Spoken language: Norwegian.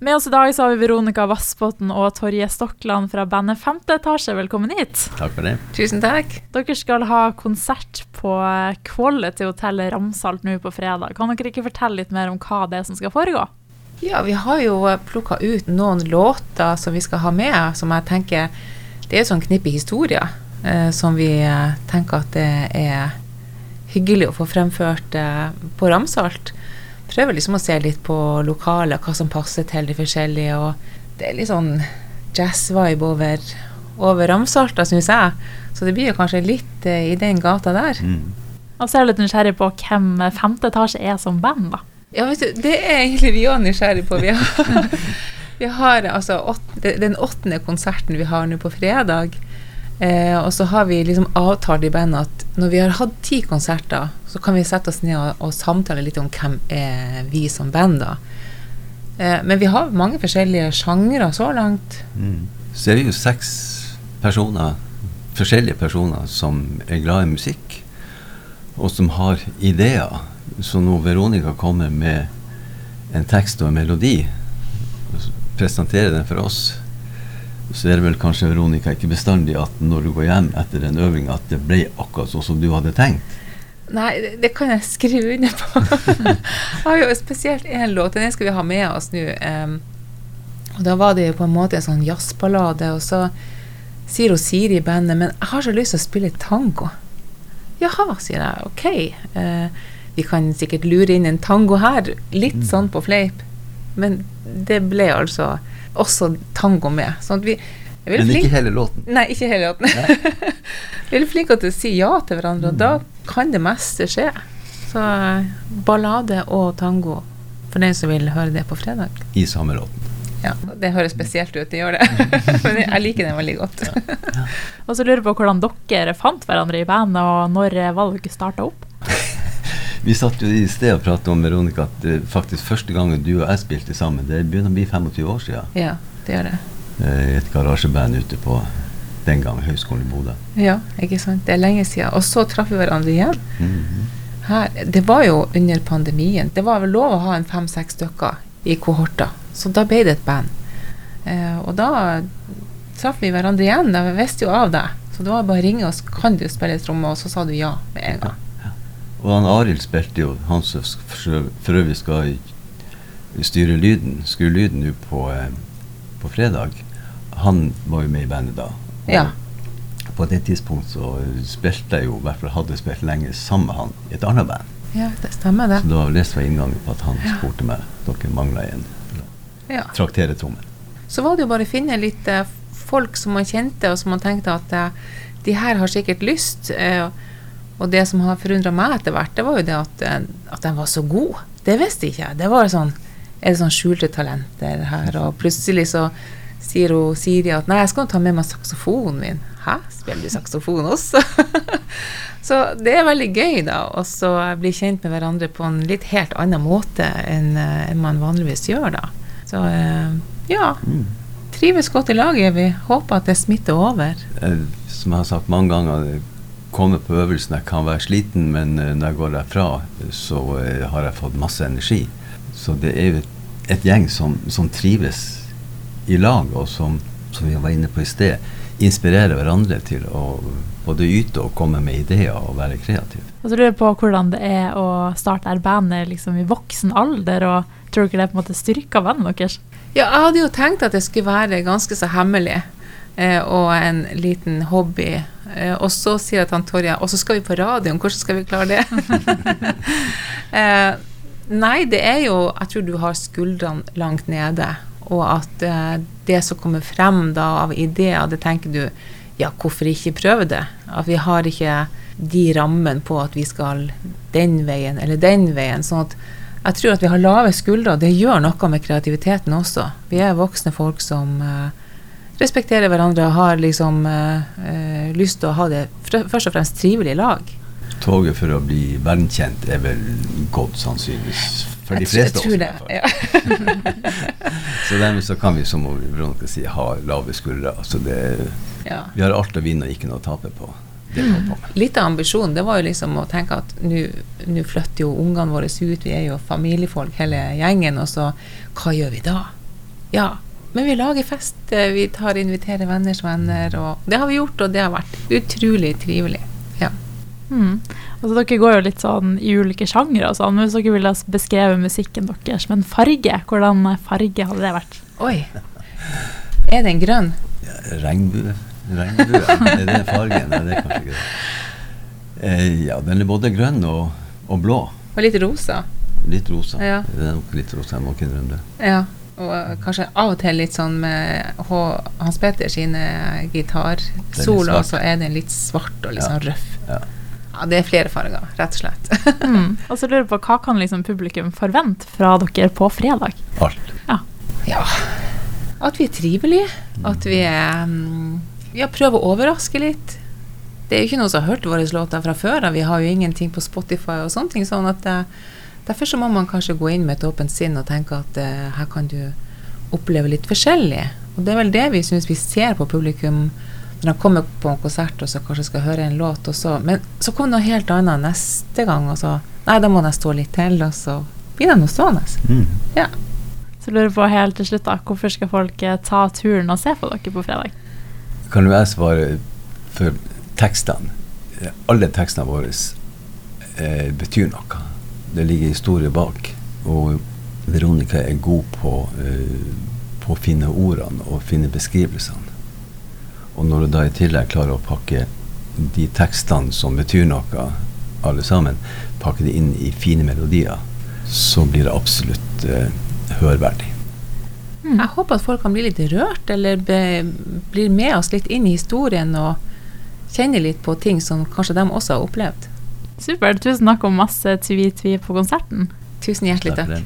Med oss i dag så har vi Veronica Vassbotn og Torje Stokland fra bandet Femte etasje. Velkommen hit. Takk for det. Tusen takk. Dere skal ha konsert på Quality Hotel Ramsalt nå på fredag. Kan dere ikke fortelle litt mer om hva det er som skal foregå? Ja, vi har jo plukka ut noen låter som vi skal ha med, som jeg tenker Det er sånn knippe historier eh, som vi eh, tenker at det er hyggelig å få fremført eh, på Ramsalt prøver liksom å se litt på lokalet, hva som passer til de forskjellige. Og det er litt sånn jazz-vibe over, over Ramsalta, syns jeg. Så det blir jo kanskje litt eh, i den gata der. Mm. Og så er jeg litt nysgjerrig på hvem Femte etasje er som band, da. Ja, vet du, det er egentlig vi òg nysgjerrig på. Vi har, vi har altså åt, den åttende konserten vi har nå på fredag. Eh, og så har vi liksom avtalt i bandet at når vi har hatt ti konserter, så kan vi sette oss ned og, og samtale litt om hvem er vi som band, da. Eh, men vi har mange forskjellige sjangre så langt. Mm. Så er vi jo seks personer, forskjellige personer, som er glad i musikk, og som har ideer. Så når Veronica kommer med en tekst og en melodi, og presenterer den for oss, så er det vel kanskje Veronica ikke bestandig at når du går hjem etter en øving, at det ble akkurat sånn som du hadde tenkt. Nei, det, kan jeg skrive under på. jeg har jo spesielt én låt, den skal vi ha med oss nå. Um, og da var det jo på en måte en sånn jazzballade, og så sier hun Siri i bandet Men jeg har så lyst til å spille tango. Jaha, sier jeg. Ok. Uh, vi kan sikkert lure inn en tango her. Litt mm. sånn på fleip. Men det ble altså også tango med. Sånn vi, Men ikke flink, hele låten? Nei, ikke hele låten. vi er flinke til å si ja til hverandre, og da kan det meste skje. Så ballade og tango, for den som vil høre det på fredag. I samme låten. Ja, det høres spesielt ut, det gjør det. Men jeg liker den veldig godt. Ja. Ja. og så lurer jeg på hvordan dere fant hverandre i bandet, og når valget starta opp? Vi satt jo i sted og pratet om Veronica at uh, faktisk første gangen du og jeg spilte sammen, det begynner å bli 25 år siden. Ja, det gjør det. I et garasjeband ute på den gang Høgskolen i Bodø. Ja, ikke sant. Det er lenge siden. Og så traff vi hverandre igjen. Mm -hmm. Her, det var jo under pandemien. Det var vel lov å ha en fem-seks stykker i kohorter. Så da ble det et band. Eh, og da traff vi hverandre igjen. Jeg visste jo av deg. Så det var bare å ringe oss. Kan du spille tromme? Og så sa du ja med en gang. Og han Arild spilte jo, han som for øvrig skal styre lyden, skru lyden nå på, eh, på, fredag, han var jo med i bandet da. Og ja. På det tidspunkt så spilte jeg jo, i hvert fall hadde spilt lenge sammen med han i et annet band. Ja, det stemmer det. Så da leste jeg inngangen på at han ja. spurte meg dere mangla en ja. trakteretrommel. Så var det jo bare å finne litt eh, folk som man kjente, og som man tenkte at eh, de her har sikkert lyst. Eh, og det som har forundra meg etter hvert, det var jo det at, eh, at de var så gode. Det visste ikke jeg. Det var sånn Er det sånn skjulte talenter her? Og plutselig så sier hun Siri at nei, jeg skal ta med meg saksofonen min. Hæ, spiller du saksofon også? så det er veldig gøy, da, Og så bli kjent med hverandre på en litt helt annen måte enn, eh, enn man vanligvis gjør, da. Så eh, ja. Mm. Trives godt i laget. Vi håper at det smitter over. Som jeg har sagt mange ganger komme på øvelsen. Jeg kan være sliten, men uh, når jeg går derfra, så uh, har jeg fått masse energi. Så det er jo et, et gjeng som, som, trives i lag, og som, som vi var inne på i sted, inspirerer hverandre til å både yte og komme med ideer og være kreativ. Og så lurer jeg på hvordan det er å starte bandet liksom, i voksen alder, og tror dere det på en måte styrker vennen deres? Ja, jeg hadde jo tenkt at det skulle være ganske så hemmelig eh, og en liten hobby Eh, og så sier jeg til han Torje Og så skal vi på radioen, hvordan skal vi klare det? eh, nei, det er jo Jeg tror du har skuldrene langt nede. Og at eh, det som kommer frem da av ideer, det tenker du Ja, hvorfor ikke prøve det? At vi har ikke de rammene på at vi skal den veien eller den veien. sånn at jeg tror at vi har lave skuldre. Det gjør noe med kreativiteten også. Vi er voksne folk som eh, respekterer hverandre og har liksom uh, lyst til å ha det først og fremst trivelig i lag. Toget for å bli verdenskjent er vel godt sannsynligvis. For de fleste av oss. Det, ja. så dermed så kan vi, som Veronica sier, ha lave skuldre. Altså det, ja. Vi har alt å vinne og ikke noe å tape på. Mm. Litt av ambisjonen det var jo liksom å tenke at nå flytter jo ungene våre ut, vi er jo familiefolk hele gjengen, og så hva gjør vi da? Ja. Men vi lager fest, eh, vi tar inviterer venners venner, og det har vi gjort, og det har vært utrolig trivelig. Ja. Mm. Altså, dere går jo litt sånn i ulike sjangre og sånn. men Hvis dere ville beskrevet musikken deres med en farge, hvordan farge hadde det vært? Oi. Er den grønn? Ja, regnbue. Regnbue. Er det fargen? Nei, det er kanskje ikke det. Eh, ja, den er både grønn og, og blå. Og litt rosa. Litt rosa. Ja. Det er nok litt rosa, jeg må ikke innrømme det. Ja. Og kanskje av og til litt sånn med H Hans Peter sine gitarsoloer, så er den litt svart og litt Ja. sånn røff. Ja. Ja, det er flere farger, rett og slett. Mm. Og så lurer jeg på hva kan liksom publikum forvente fra dere på fredag? Alt. Ja. At vi er trivelige. At vi er mm, Ja, prøver å overraske litt. Det er jo ikke noen som har hørt våre låter fra før av. Vi har jo ingenting på Spotify og sånne ting. Sånn at eh, derfor så må man kanskje gå inn med et åpent sinn og tenke at uh, her kan du oppleve litt forskjellig. Og det er vel det vi syns vi ser på publikum når de kommer på en konsert og så kanskje skal høre en låt, og så Men så kommer noe helt annet neste gang, og så Nei, da må de stå litt til, og så blir de nå stående. Mm. Ja. Så lurer jeg på helt til slutt da, hvorfor skal folk eh, ta turen og se på dere på fredag? Kan jo jeg svare for tekstene? Alle tekstene våre eh, betyr noe. Det ligger historie bak. Og Veronica er god på, uh, på å finne ordene og finne beskrivelsene. Og når du da i tillegg klarer å pakke de tekstene som betyr noe, alle sammen, pakke det inn i fine melodier, så blir det absolutt uh, hørverdig. Mm. Jeg håper at folk kan bli litt rørt, eller be, blir med oss litt inn i historien og kjenner litt på ting som kanskje de også har opplevd. Supert. Tusen takk og masse tvi-tvi på konserten. Tusen hjertelig Takk.